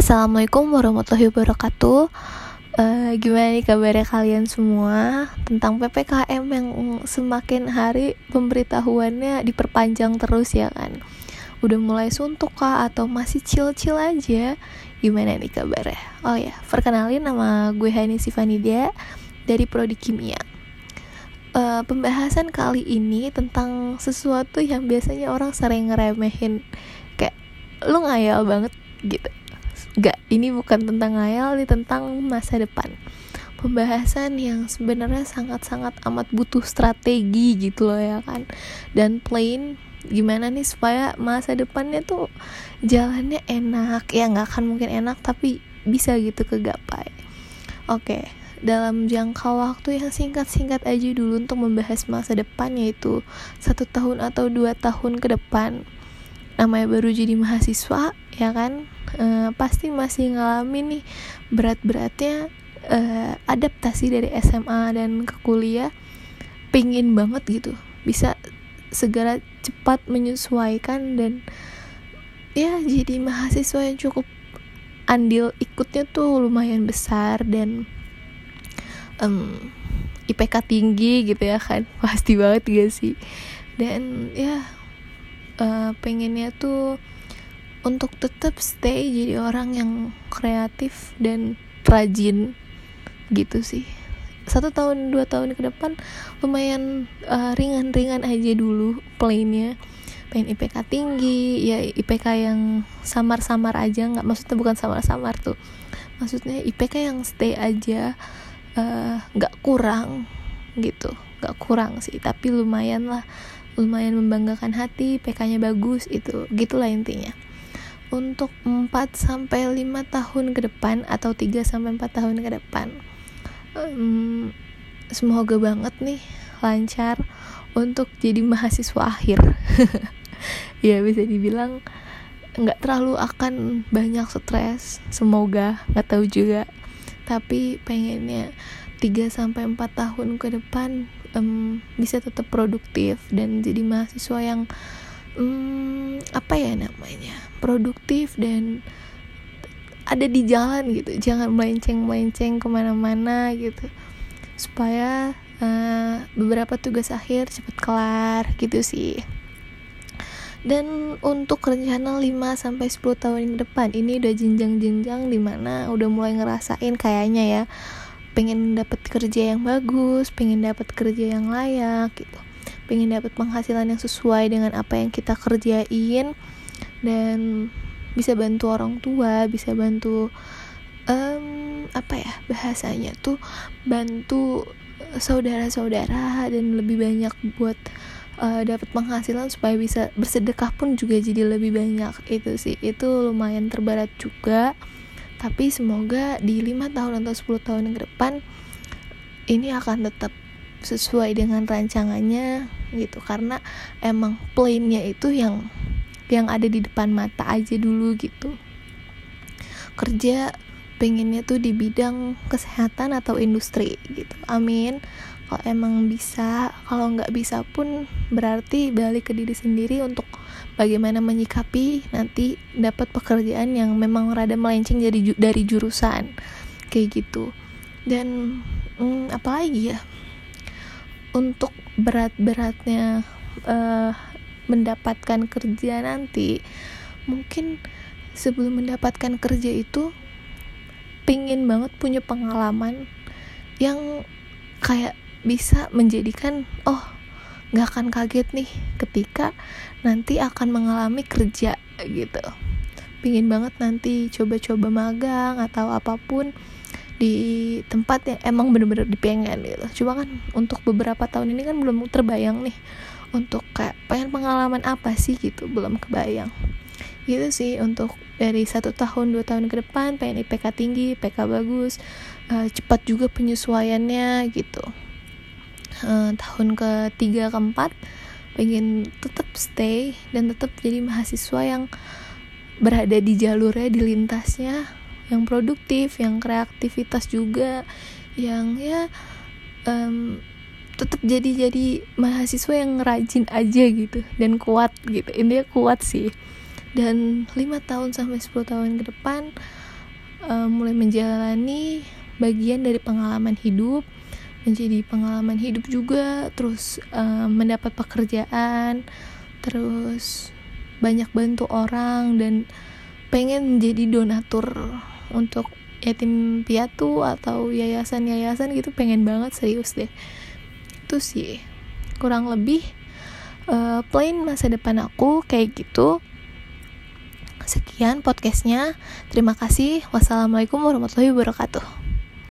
Assalamualaikum warahmatullahi wabarakatuh. Uh, Gimana nih kabarnya kalian semua? Tentang PPKM yang semakin hari pemberitahuannya diperpanjang terus ya kan? Udah mulai suntuk kah atau masih chill-chill aja? Gimana nih kabarnya? Oh ya, perkenalin nama gue Hani Sifanidia Dari Prodi Kimia. Uh, Pembahasan kali ini tentang sesuatu yang biasanya orang sering ngeremehin. Kayak lu ngayal banget gitu Gak, ini bukan tentang ngayal, ini tentang masa depan. Pembahasan yang sebenarnya sangat-sangat amat butuh strategi gitu loh ya kan. Dan plain gimana nih supaya masa depannya tuh jalannya enak? Ya nggak akan mungkin enak tapi bisa gitu kegapai. Oke, dalam jangka waktu yang singkat-singkat aja dulu untuk membahas masa depan yaitu satu tahun atau dua tahun ke depan. Namanya baru jadi mahasiswa ya kan uh, pasti masih ngalamin nih berat-beratnya uh, adaptasi dari SMA dan ke kuliah. Pingin banget gitu bisa segera cepat menyesuaikan dan ya jadi mahasiswa yang cukup andil ikutnya tuh lumayan besar dan um, IPK tinggi gitu ya kan pasti banget gak sih? Dan ya uh, pengennya tuh untuk tetap stay jadi orang yang kreatif dan rajin gitu sih. Satu tahun dua tahun ke depan lumayan ringan eh, ringan-ringan aja dulu plainnya pengen IPK tinggi ya IPK yang samar-samar aja nggak maksudnya bukan samar-samar tuh. Maksudnya IPK yang stay aja eh, nggak uh, kurang gitu nggak kurang sih. Tapi lumayan lah lumayan membanggakan hati PK-nya bagus itu gitulah intinya untuk 4 sampai 5 tahun ke depan atau 3 sampai 4 tahun ke depan. Um, semoga banget nih lancar untuk jadi mahasiswa akhir. ya bisa dibilang nggak terlalu akan banyak stres, semoga nggak tahu juga. Tapi pengennya 3 sampai 4 tahun ke depan um, bisa tetap produktif dan jadi mahasiswa yang um, apa ya namanya produktif dan ada di jalan gitu. Jangan melenceng melenceng ke mana-mana gitu. Supaya uh, beberapa tugas akhir cepat kelar gitu sih. Dan untuk rencana 5 sampai 10 tahun ke depan ini udah jenjang-jenjang di mana udah mulai ngerasain kayaknya ya. Pengen dapat kerja yang bagus pengen dapat kerja yang layak gitu pengen dapat penghasilan yang sesuai dengan apa yang kita kerjain. Dan bisa bantu orang tua bisa bantu um, apa ya bahasanya tuh bantu saudara-saudara dan lebih banyak buat uh, dapat penghasilan supaya bisa bersedekah pun juga jadi lebih banyak. Itu sih itu lumayan terberat juga. Tapi semoga di lima tahun atau 10 tahun ke depan ini akan tetap sesuai dengan rancangannya gitu. Karena emang plannya itu yang yang ada di depan mata aja dulu gitu. Kerja pengennya tuh di bidang kesehatan atau industri gitu. Amin. Kalau emang bisa kalau nggak bisa pun berarti balik ke diri sendiri untuk bagaimana menyikapi nanti dapat pekerjaan yang memang rada melenceng dari dari jurusan kayak gitu. Dan hmm, apalagi ya untuk berat-beratnya uh, mendapatkan kerja nanti mungkin sebelum mendapatkan kerja itu pingin banget punya pengalaman yang kayak bisa menjadikan oh nggak akan kaget nih ketika nanti akan mengalami kerja gitu. Pingin banget nanti coba-coba magang atau apa pun di tempat yang emang bener-bener dipengen gitu. Cuma kan untuk beberapa tahun ini kan belum terbayang nih untuk kayak pengen pengalaman apa sih gitu belum kebayang. Gitu sih untuk dari satu tahun dua tahun ke depan pengen IPK tinggi IPK bagus uh, cepat juga penyesuaiannya gitu. Uh, tahun ketiga keempat pengen tetap stay dan tetap jadi mahasiswa yang berada di jalurnya di lintasnya yang produktif yang kreativitas juga yang ya um, tetap jadi jadi mahasiswa yang rajin aja gitu dan kuat gitu. Intinya kuat sih. Dan lima tahun sampai 10 tahun ke depan uh, mulai menjalani bagian dari pengalaman hidup menjadi pengalaman hidup juga terus uh, mendapat pekerjaan terus banyak bantu orang dan pengen menjadi donatur untuk yatim piatu atau yayasan-yayasan gitu pengen banget serius deh. Itu sih. Kurang lebih uh, plain masa depan aku kayak gitu. Sekian podcastnya. Terima kasih. Wassalamualaikum warahmatullahi wabarakatuh